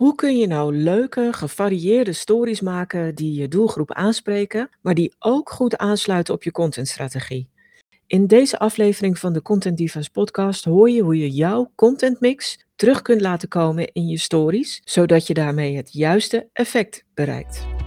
Hoe kun je nou leuke, gevarieerde stories maken die je doelgroep aanspreken, maar die ook goed aansluiten op je contentstrategie? In deze aflevering van de Content Divas podcast hoor je hoe je jouw contentmix terug kunt laten komen in je stories, zodat je daarmee het juiste effect bereikt.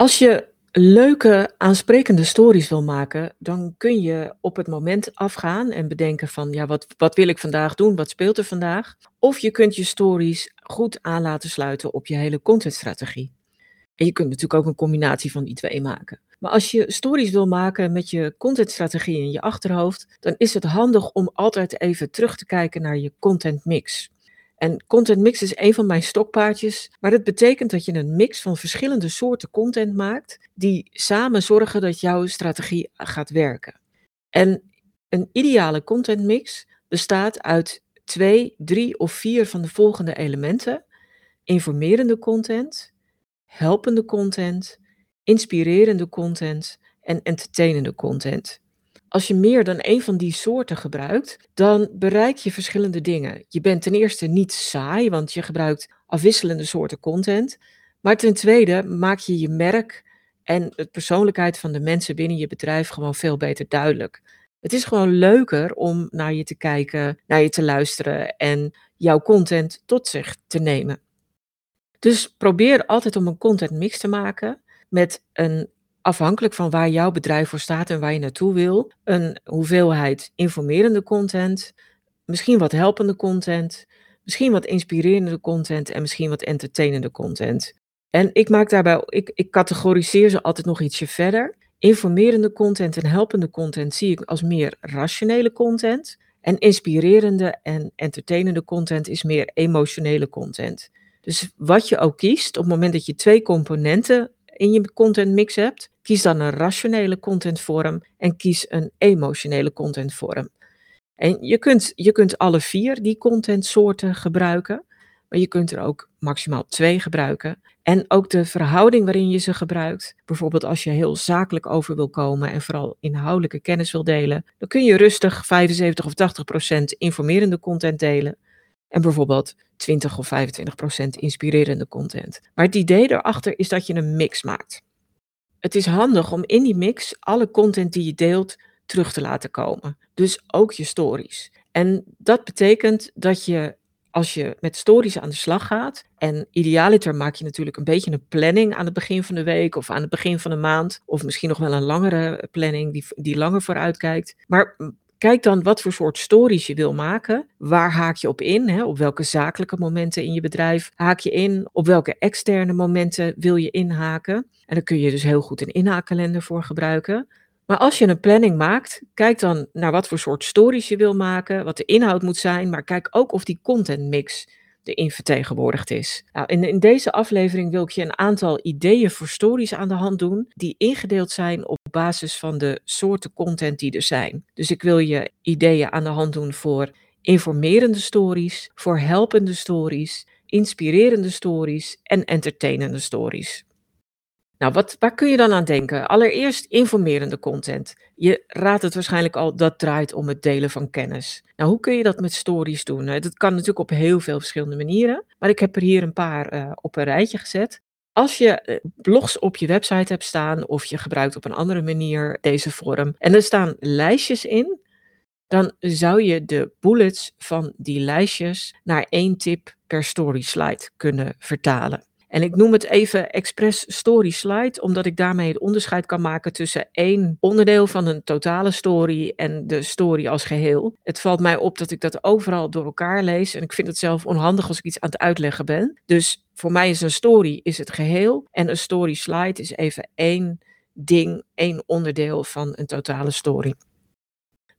Als je leuke, aansprekende stories wil maken, dan kun je op het moment afgaan en bedenken van, ja, wat, wat wil ik vandaag doen? Wat speelt er vandaag? Of je kunt je stories goed aan laten sluiten op je hele contentstrategie. En je kunt natuurlijk ook een combinatie van die twee maken. Maar als je stories wil maken met je contentstrategie in je achterhoofd, dan is het handig om altijd even terug te kijken naar je content mix. En content mix is een van mijn stokpaardjes, maar het betekent dat je een mix van verschillende soorten content maakt, die samen zorgen dat jouw strategie gaat werken. En een ideale content mix bestaat uit twee, drie of vier van de volgende elementen: informerende content, helpende content, inspirerende content en entertainende content. Als je meer dan één van die soorten gebruikt, dan bereik je verschillende dingen. Je bent ten eerste niet saai, want je gebruikt afwisselende soorten content. Maar ten tweede maak je je merk en de persoonlijkheid van de mensen binnen je bedrijf gewoon veel beter duidelijk. Het is gewoon leuker om naar je te kijken, naar je te luisteren en jouw content tot zich te nemen. Dus probeer altijd om een content mix te maken met een afhankelijk van waar jouw bedrijf voor staat en waar je naartoe wil, een hoeveelheid informerende content, misschien wat helpende content, misschien wat inspirerende content en misschien wat entertainende content. En ik maak daarbij, ik, ik categoriseer ze altijd nog ietsje verder. Informerende content en helpende content zie ik als meer rationele content. En inspirerende en entertainende content is meer emotionele content. Dus wat je ook kiest, op het moment dat je twee componenten in je content mix hebt, kies dan een rationele contentvorm en kies een emotionele contentvorm. En je kunt, je kunt alle vier die contentsoorten gebruiken, maar je kunt er ook maximaal twee gebruiken. En ook de verhouding waarin je ze gebruikt, bijvoorbeeld als je heel zakelijk over wil komen en vooral inhoudelijke kennis wil delen, dan kun je rustig 75 of 80 procent informerende content delen en bijvoorbeeld 20 of 25 procent inspirerende content. Maar het idee erachter is dat je een mix maakt. Het is handig om in die mix alle content die je deelt terug te laten komen. Dus ook je stories. En dat betekent dat je als je met stories aan de slag gaat, en idealiter maak je natuurlijk een beetje een planning aan het begin van de week of aan het begin van de maand, of misschien nog wel een langere planning die, die langer vooruit kijkt. Maar Kijk dan wat voor soort stories je wil maken. Waar haak je op in? Hè? Op welke zakelijke momenten in je bedrijf haak je in? Op welke externe momenten wil je inhaken? En daar kun je dus heel goed een inhaakkalender voor gebruiken. Maar als je een planning maakt, kijk dan naar wat voor soort stories je wil maken, wat de inhoud moet zijn, maar kijk ook of die content mix erin vertegenwoordigd is. Nou, in, in deze aflevering wil ik je een aantal ideeën voor stories aan de hand doen, die ingedeeld zijn op basis van de soorten content die er zijn. Dus ik wil je ideeën aan de hand doen voor informerende stories, voor helpende stories, inspirerende stories en entertainende stories. Nou, wat, waar kun je dan aan denken? Allereerst informerende content. Je raadt het waarschijnlijk al, dat draait om het delen van kennis. Nou, hoe kun je dat met stories doen? Nou, dat kan natuurlijk op heel veel verschillende manieren, maar ik heb er hier een paar uh, op een rijtje gezet. Als je eh, blogs op je website hebt staan of je gebruikt op een andere manier deze vorm en er staan lijstjes in, dan zou je de bullets van die lijstjes naar één tip per story slide kunnen vertalen. En ik noem het even Express Story Slide, omdat ik daarmee het onderscheid kan maken tussen één onderdeel van een totale story en de story als geheel. Het valt mij op dat ik dat overal door elkaar lees en ik vind het zelf onhandig als ik iets aan het uitleggen ben. Dus voor mij is een story is het geheel en een story slide is even één ding, één onderdeel van een totale story.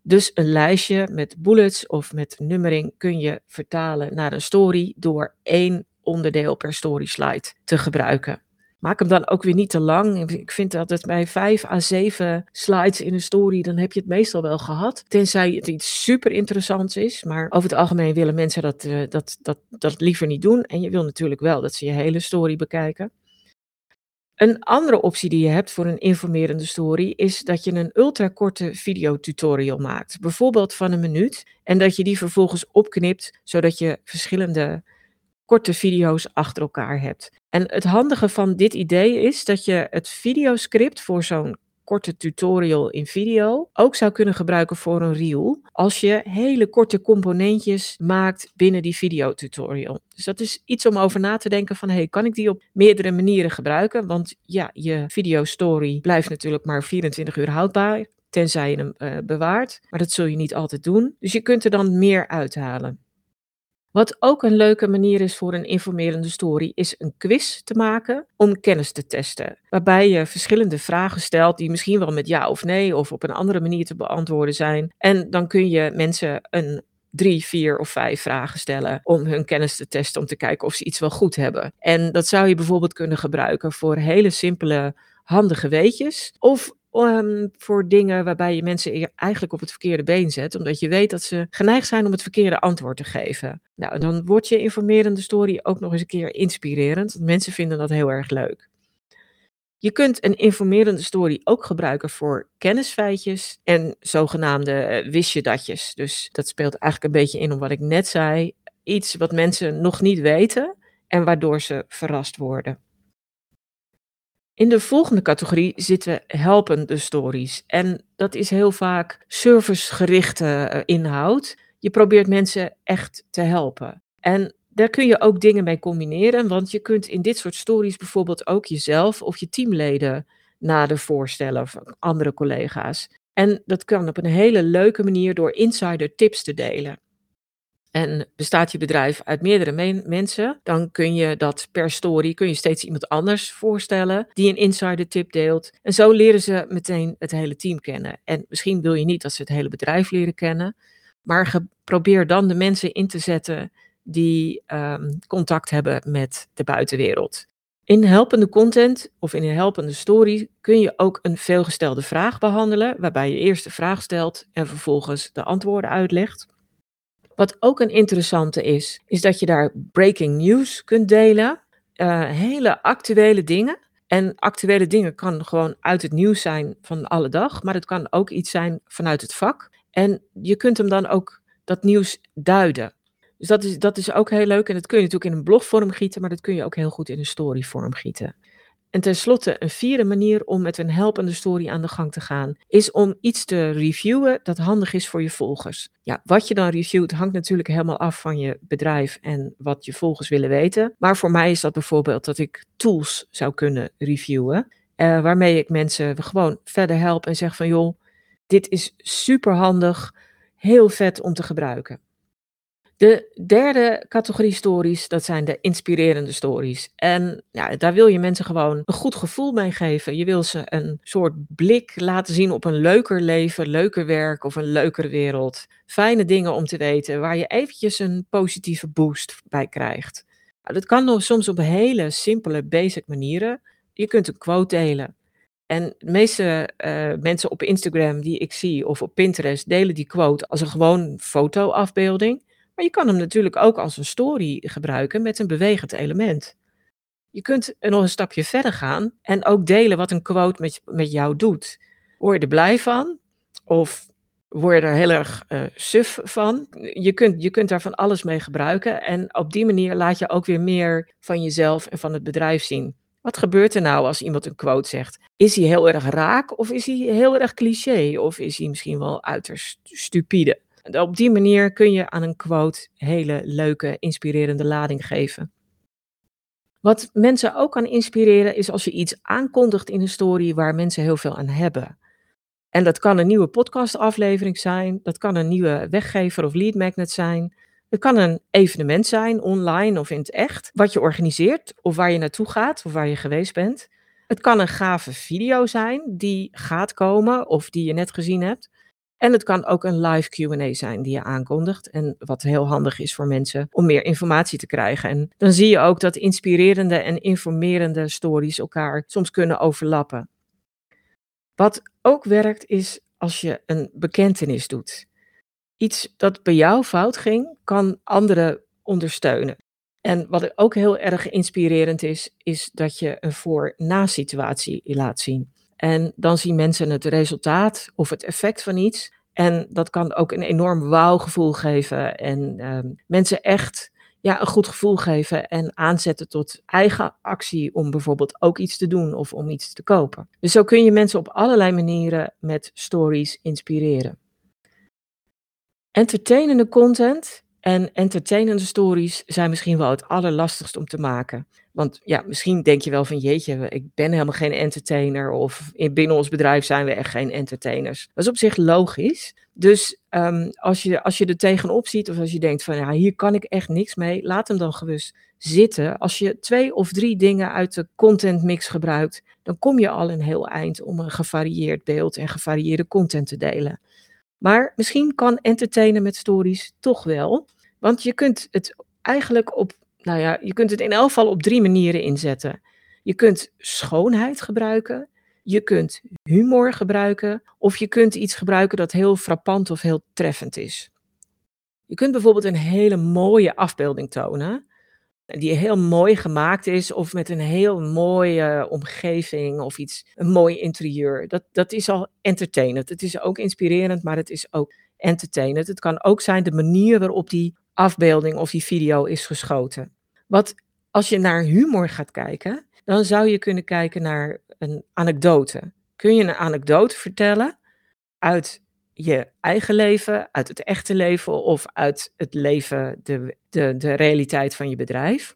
Dus een lijstje met bullets of met nummering kun je vertalen naar een story door één onderdeel per story slide te gebruiken. Maak hem dan ook weer niet te lang. Ik vind dat het bij 5 à 7 slides in een story, dan heb je het meestal wel gehad. Tenzij het iets super interessants is. Maar over het algemeen willen mensen dat, uh, dat, dat, dat liever niet doen. En je wil natuurlijk wel dat ze je hele story bekijken. Een andere optie die je hebt voor een informerende story is dat je een ultrakorte videotutorial maakt, bijvoorbeeld van een minuut, en dat je die vervolgens opknipt zodat je verschillende korte video's achter elkaar hebt. En het handige van dit idee is dat je het videoscript voor zo'n korte tutorial in video ook zou kunnen gebruiken voor een reel als je hele korte componentjes maakt binnen die videotutorial. Dus dat is iets om over na te denken van hey, kan ik die op meerdere manieren gebruiken? Want ja, je video story blijft natuurlijk maar 24 uur houdbaar, tenzij je hem uh, bewaart, maar dat zul je niet altijd doen. Dus je kunt er dan meer uithalen. Wat ook een leuke manier is voor een informerende story, is een quiz te maken om kennis te testen. Waarbij je verschillende vragen stelt die misschien wel met ja of nee of op een andere manier te beantwoorden zijn. En dan kun je mensen een drie, vier of vijf vragen stellen om hun kennis te testen, om te kijken of ze iets wel goed hebben. En dat zou je bijvoorbeeld kunnen gebruiken voor hele simpele, handige weetjes. Of um, voor dingen waarbij je mensen eigenlijk op het verkeerde been zet, omdat je weet dat ze geneigd zijn om het verkeerde antwoord te geven. Nou, dan wordt je informerende story ook nog eens een keer inspirerend, want mensen vinden dat heel erg leuk. Je kunt een informerende story ook gebruiken voor kennisfeitjes en zogenaamde uh, wist je datjes. Dus dat speelt eigenlijk een beetje in op wat ik net zei. Iets wat mensen nog niet weten en waardoor ze verrast worden. In de volgende categorie zitten helpende stories. En dat is heel vaak servicegerichte uh, inhoud. Je probeert mensen echt te helpen. En daar kun je ook dingen mee combineren, want je kunt in dit soort stories bijvoorbeeld ook jezelf of je teamleden nader voorstellen of andere collega's. En dat kan op een hele leuke manier door insider tips te delen. En bestaat je bedrijf uit meerdere mensen, dan kun je dat per story, kun je steeds iemand anders voorstellen die een insider tip deelt. En zo leren ze meteen het hele team kennen. En misschien wil je niet dat ze het hele bedrijf leren kennen, maar probeer dan de mensen in te zetten die um, contact hebben met de buitenwereld. In helpende content of in een helpende story kun je ook een veelgestelde vraag behandelen, waarbij je eerst de vraag stelt en vervolgens de antwoorden uitlegt. Wat ook een interessante is, is dat je daar breaking news kunt delen. Uh, hele actuele dingen. En actuele dingen kan gewoon uit het nieuws zijn van alle dag, maar het kan ook iets zijn vanuit het vak. En je kunt hem dan ook dat nieuws duiden. Dus dat is, dat is ook heel leuk. En dat kun je natuurlijk in een blogvorm gieten, maar dat kun je ook heel goed in een storyvorm gieten. En tenslotte, een vierde manier om met een helpende story aan de gang te gaan, is om iets te reviewen dat handig is voor je volgers. Ja, wat je dan reviewt hangt natuurlijk helemaal af van je bedrijf en wat je volgers willen weten. Maar voor mij is dat bijvoorbeeld dat ik tools zou kunnen reviewen, uh, waarmee ik mensen gewoon verder help en zeg van joh, dit is super handig, heel vet om te gebruiken. De derde categorie stories, dat zijn de inspirerende stories. En ja, daar wil je mensen gewoon een goed gevoel mee geven. Je wil ze een soort blik laten zien op een leuker leven, leuker werk of een leukere wereld. Fijne dingen om te weten, waar je eventjes een positieve boost bij krijgt. Nou, dat kan nog soms op hele simpele, basic manieren. Je kunt een quote delen. En de meeste uh, mensen op Instagram die ik zie of op Pinterest delen die quote als een gewoon fotoafbeelding. Maar je kan hem natuurlijk ook als een story gebruiken met een bewegend element. Je kunt nog een stapje verder gaan en ook delen wat een quote met, met jou doet. Word je er blij van? Of word je er heel erg uh, suf van? Je kunt, je kunt daar van alles mee gebruiken. En op die manier laat je ook weer meer van jezelf en van het bedrijf zien. Wat gebeurt er nou als iemand een quote zegt? Is hij heel erg raak of is hij heel erg cliché? Of is hij misschien wel uiterst stupide? Op die manier kun je aan een quote hele leuke, inspirerende lading geven. Wat mensen ook kan inspireren is als je iets aankondigt in een story waar mensen heel veel aan hebben. En dat kan een nieuwe podcastaflevering zijn, dat kan een nieuwe weggever of lead magnet zijn. Het kan een evenement zijn, online of in het echt, wat je organiseert of waar je naartoe gaat of waar je geweest bent. Het kan een gave video zijn die gaat komen of die je net gezien hebt. En het kan ook een live QA zijn die je aankondigt. En wat heel handig is voor mensen om meer informatie te krijgen. En dan zie je ook dat inspirerende en informerende stories elkaar soms kunnen overlappen. Wat ook werkt is als je een bekentenis doet. Iets dat bij jou fout ging, kan anderen ondersteunen. En wat ook heel erg inspirerend is, is dat je een voor-na situatie laat zien. En dan zien mensen het resultaat of het effect van iets. En dat kan ook een enorm wauwgevoel geven en ehm, mensen echt ja, een goed gevoel geven en aanzetten tot eigen actie om bijvoorbeeld ook iets te doen of om iets te kopen. Dus zo kun je mensen op allerlei manieren met stories inspireren. Entertainende content en entertainende stories zijn misschien wel het allerlastigst om te maken. Want ja, misschien denk je wel van jeetje, ik ben helemaal geen entertainer. Of binnen ons bedrijf zijn we echt geen entertainers. Dat is op zich logisch. Dus um, als, je, als je er tegenop ziet of als je denkt van ja, hier kan ik echt niks mee, laat hem dan gerust zitten. Als je twee of drie dingen uit de content mix gebruikt, dan kom je al een heel eind om een gevarieerd beeld en gevarieerde content te delen. Maar misschien kan entertainen met stories toch wel. Want je kunt het eigenlijk op, nou ja, je kunt het in elk geval op drie manieren inzetten. Je kunt schoonheid gebruiken, je kunt humor gebruiken of je kunt iets gebruiken dat heel frappant of heel treffend is. Je kunt bijvoorbeeld een hele mooie afbeelding tonen, die heel mooi gemaakt is of met een heel mooie omgeving of iets, een mooi interieur. Dat, dat is al entertainend. Het is ook inspirerend, maar het is ook entertainend. Het kan ook zijn de manier waarop die afbeelding of die video is geschoten. Wat als je naar humor gaat kijken, dan zou je kunnen kijken naar een anekdote. Kun je een anekdote vertellen uit je eigen leven, uit het echte leven of uit het leven, de, de, de realiteit van je bedrijf?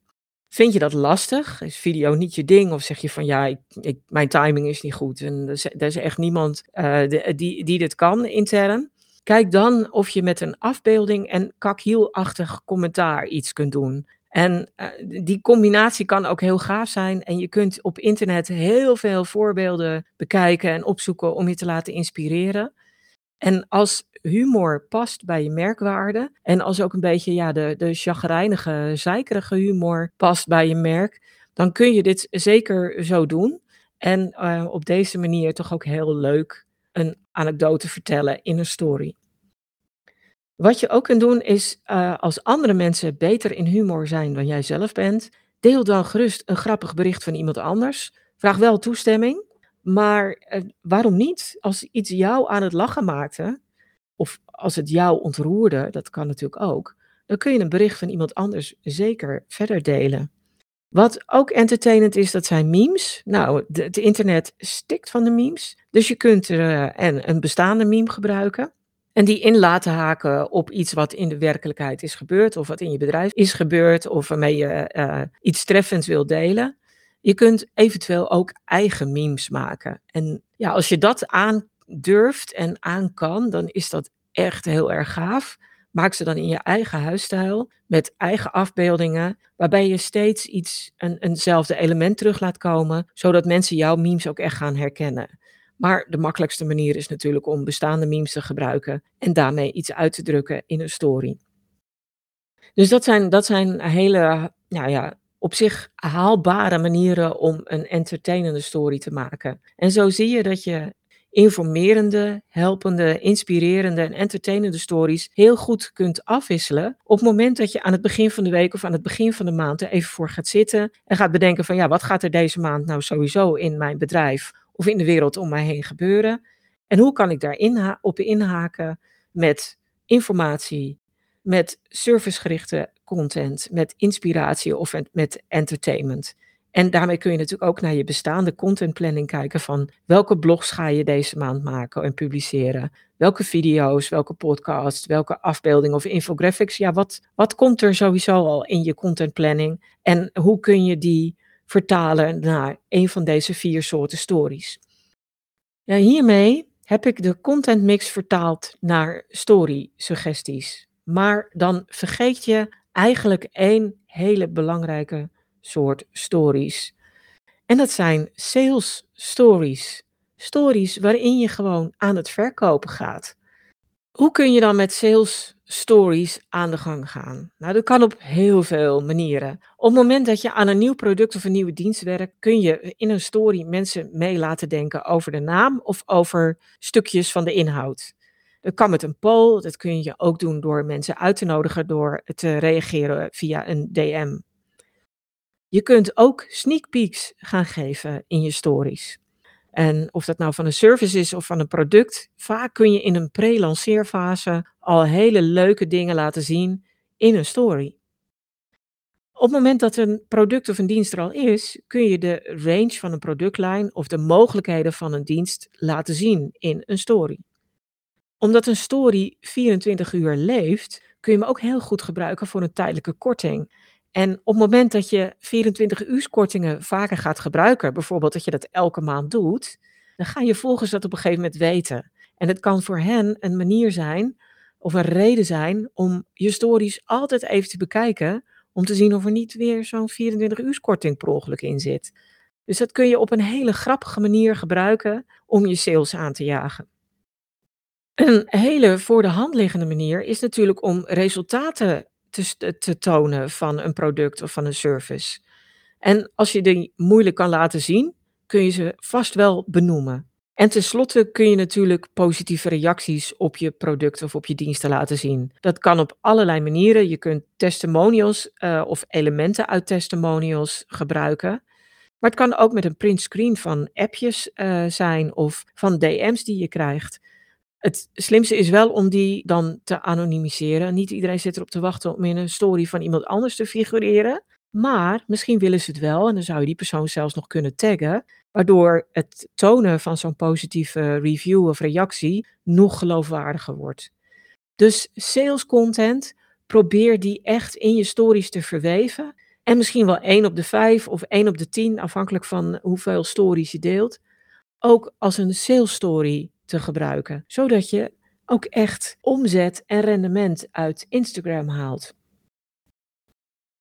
Vind je dat lastig? Is video niet je ding? Of zeg je van ja, ik, ik, mijn timing is niet goed en er is, echt niemand uh, die, die dit kan intern? Kijk dan of je met een afbeelding en kakhielachtig commentaar iets kunt doen. En uh, die combinatie kan ook heel gaaf zijn. En je kunt op internet heel veel voorbeelden bekijken en opzoeken om je te laten inspireren. En als humor past bij je merkwaarde en als ook een beetje ja, de, de chagrijnige, zeikerige humor past bij je merk, dan kun je dit zeker zo doen. En uh, op deze manier toch ook heel leuk een anekdote vertellen in een story. Wat je ook kunt doen is, uh, als andere mensen beter in humor zijn dan jij zelf bent, deel dan gerust een grappig bericht van iemand anders. Vraag wel toestemming, maar uh, waarom niet? Als iets jou aan het lachen maakte, of als het jou ontroerde, dat kan natuurlijk ook, dan kun je een bericht van iemand anders zeker verder delen. Wat ook entertainend is, dat zijn memes. Nou, het internet stikt van de memes. Dus je kunt er uh, een, bestaande meme gebruiken. En die in laten haken op iets wat in de werkelijkheid is gebeurd, of wat in je bedrijf is gebeurd, of waarmee je uh, iets treffends wil delen. Je kunt eventueel ook eigen memes maken. En ja, als je dat aandurft en aan kan, dan is dat echt heel erg gaaf. Maak ze dan in je eigen huisstijl, met eigen afbeeldingen, waarbij je steeds iets, een, eenzelfde element terug laat komen, zodat mensen jouw memes ook echt gaan herkennen. Maar de makkelijkste manier is natuurlijk om bestaande memes te gebruiken en daarmee iets uit te drukken in een story. Dus dat zijn, dat zijn hele, ja, op zich haalbare manieren om een entertainende story te maken. En zo zie je dat je informerende, helpende, inspirerende en entertainende stories heel goed kunt afwisselen. Op het moment dat je aan het begin van de week of aan het begin van de maand er even voor gaat zitten en gaat bedenken van ja, wat gaat er deze maand nou sowieso in mijn bedrijf of in de wereld om mij heen gebeuren? En hoe kan ik daar op inhaken met informatie, met servicegerichte content, met inspiratie of met entertainment? En daarmee kun je natuurlijk ook naar je bestaande contentplanning kijken van welke blogs ga je deze maand maken en publiceren? Welke video's, welke podcasts, welke afbeeldingen of infographics? Ja, wat, wat komt er sowieso al in je contentplanning? En hoe kun je die vertalen naar een van deze vier soorten stories? Ja, hiermee heb ik de content mix vertaald naar story suggesties. Maar dan vergeet je eigenlijk één hele belangrijke soort stories. En dat zijn sales stories. Stories waarin je gewoon aan het verkopen gaat. Hoe kun je dan met sales stories aan de gang gaan? Nou, dat kan op heel veel manieren. Op het moment dat je aan een nieuw product of een nieuwe dienst werkt, kun je in een story mensen mee laten denken over de naam of over stukjes van de inhoud. Dat kan met een poll, dat kun je ook doen door mensen uit te nodigen door te reageren via een DM. Je kunt ook sneak peeks gaan geven in je stories. En of dat nou van een service is of van een product, vaak kun je in een pre-lanceerfase al hele leuke dingen laten zien in een story. Op het moment dat een product of een dienst er al is, kun je de range van een productlijn of de mogelijkheden van een dienst laten zien in een story. Omdat een story 24 uur leeft, kun je hem ook heel goed gebruiken voor een tijdelijke korting. En op het moment dat je 24 uur kortingen vaker gaat gebruiken, bijvoorbeeld dat je dat elke maand doet, dan gaan je volgers dat op een gegeven moment weten. En het kan voor hen een manier zijn of een reden zijn om je stories altijd even te bekijken, om te zien of er niet weer zo'n 24 uur korting per ongeluk in zit. Dus dat kun je op een hele grappige manier gebruiken om je sales aan te jagen. Een hele voor de hand liggende manier is natuurlijk om resultaten te, tonen van een product of van een service. En als je die moeilijk kan laten zien, kun je ze vast wel benoemen. En tenslotte kun je natuurlijk positieve reacties op je product of op je diensten laten zien. Dat kan op allerlei manieren. Je kunt testimonials uh, of elementen uit testimonials gebruiken. Maar het kan ook met een print screen van appjes uh, zijn of van DM's die je krijgt. Het slimste is wel om die dan te anonimiseren. Niet iedereen zit erop te wachten om in een story van iemand anders te figureren. Maar misschien willen ze het wel en dan zou je die persoon zelfs nog kunnen taggen. Waardoor het tonen van zo'n positieve review of reactie nog geloofwaardiger wordt. Dus sales content, probeer die echt in je stories te verweven. En misschien wel 1 op de 5 of 1 op de 10, afhankelijk van hoeveel stories je deelt. Ook als een sales story te gebruiken, zodat je ook echt omzet en rendement uit Instagram haalt.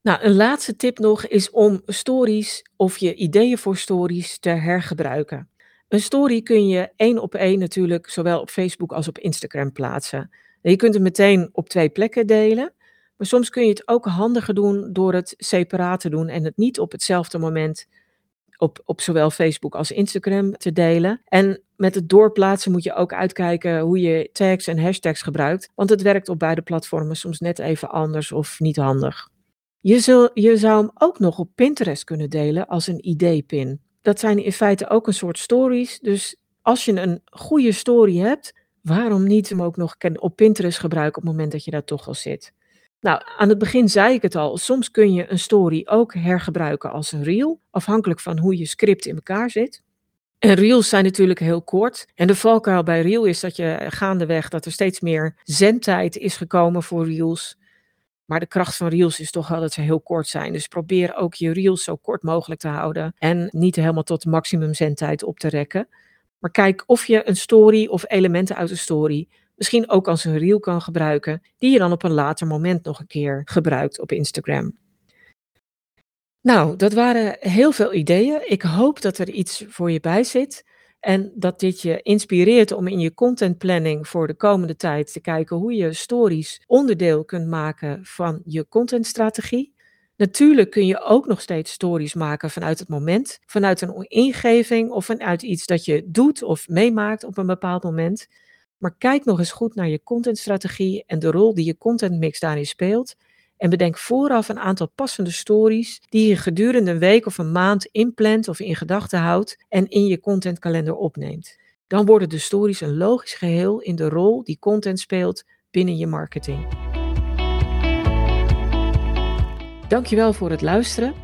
Nou, een laatste tip nog is om stories of je ideeën voor stories te hergebruiken. Een story kun je één op één natuurlijk zowel op Facebook als op Instagram plaatsen. je kunt het meteen op twee plekken delen, maar soms kun je het ook handiger doen door het separaat te doen en het niet op hetzelfde moment op, op zowel Facebook als Instagram te delen. En met het doorplaatsen moet je ook uitkijken hoe je tags en hashtags gebruikt, want het werkt op beide platformen soms net even anders of niet handig. Je, zul, je zou hem ook nog op Pinterest kunnen delen als een idee-pin. Dat zijn in feite ook een soort stories. Dus als je een goede story hebt, waarom niet hem ook nog op Pinterest gebruiken op het moment dat je daar toch al zit? Nou, aan het begin zei ik het al, soms kun je een story ook hergebruiken als een reel, afhankelijk van hoe je script in elkaar zit. En reels zijn natuurlijk heel kort. En de valkuil bij reel is dat je gaandeweg dat er steeds meer zendtijd is gekomen voor reels. Maar de kracht van reels is toch wel dat ze heel kort zijn. Dus probeer ook je reels zo kort mogelijk te houden en niet helemaal tot maximum zendtijd op te rekken. Maar kijk of je een story of elementen uit een story misschien ook als een reel kan gebruiken, die je dan op een later moment nog een keer gebruikt op Instagram. Nou, dat waren heel veel ideeën. Ik hoop dat er iets voor je bij zit. En dat dit je inspireert om in je content planning voor de komende tijd te kijken hoe je stories onderdeel kunt maken van je contentstrategie. Natuurlijk kun je ook nog steeds stories maken vanuit het moment, vanuit een ingeving of vanuit iets dat je doet of meemaakt op een bepaald moment. Maar kijk nog eens goed naar je contentstrategie en de rol die je contentmix daarin speelt. En bedenk vooraf een aantal passende stories die je gedurende een week of een maand inplant of in gedachten houdt en in je contentkalender opneemt. Dan worden de stories een logisch geheel in de rol die content speelt binnen je marketing. Dankjewel voor het luisteren.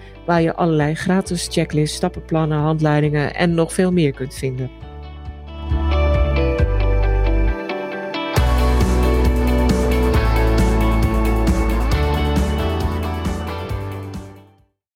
waar je allerlei gratis checklists, stappenplannen, handleidingen en nog veel meer kunt vinden.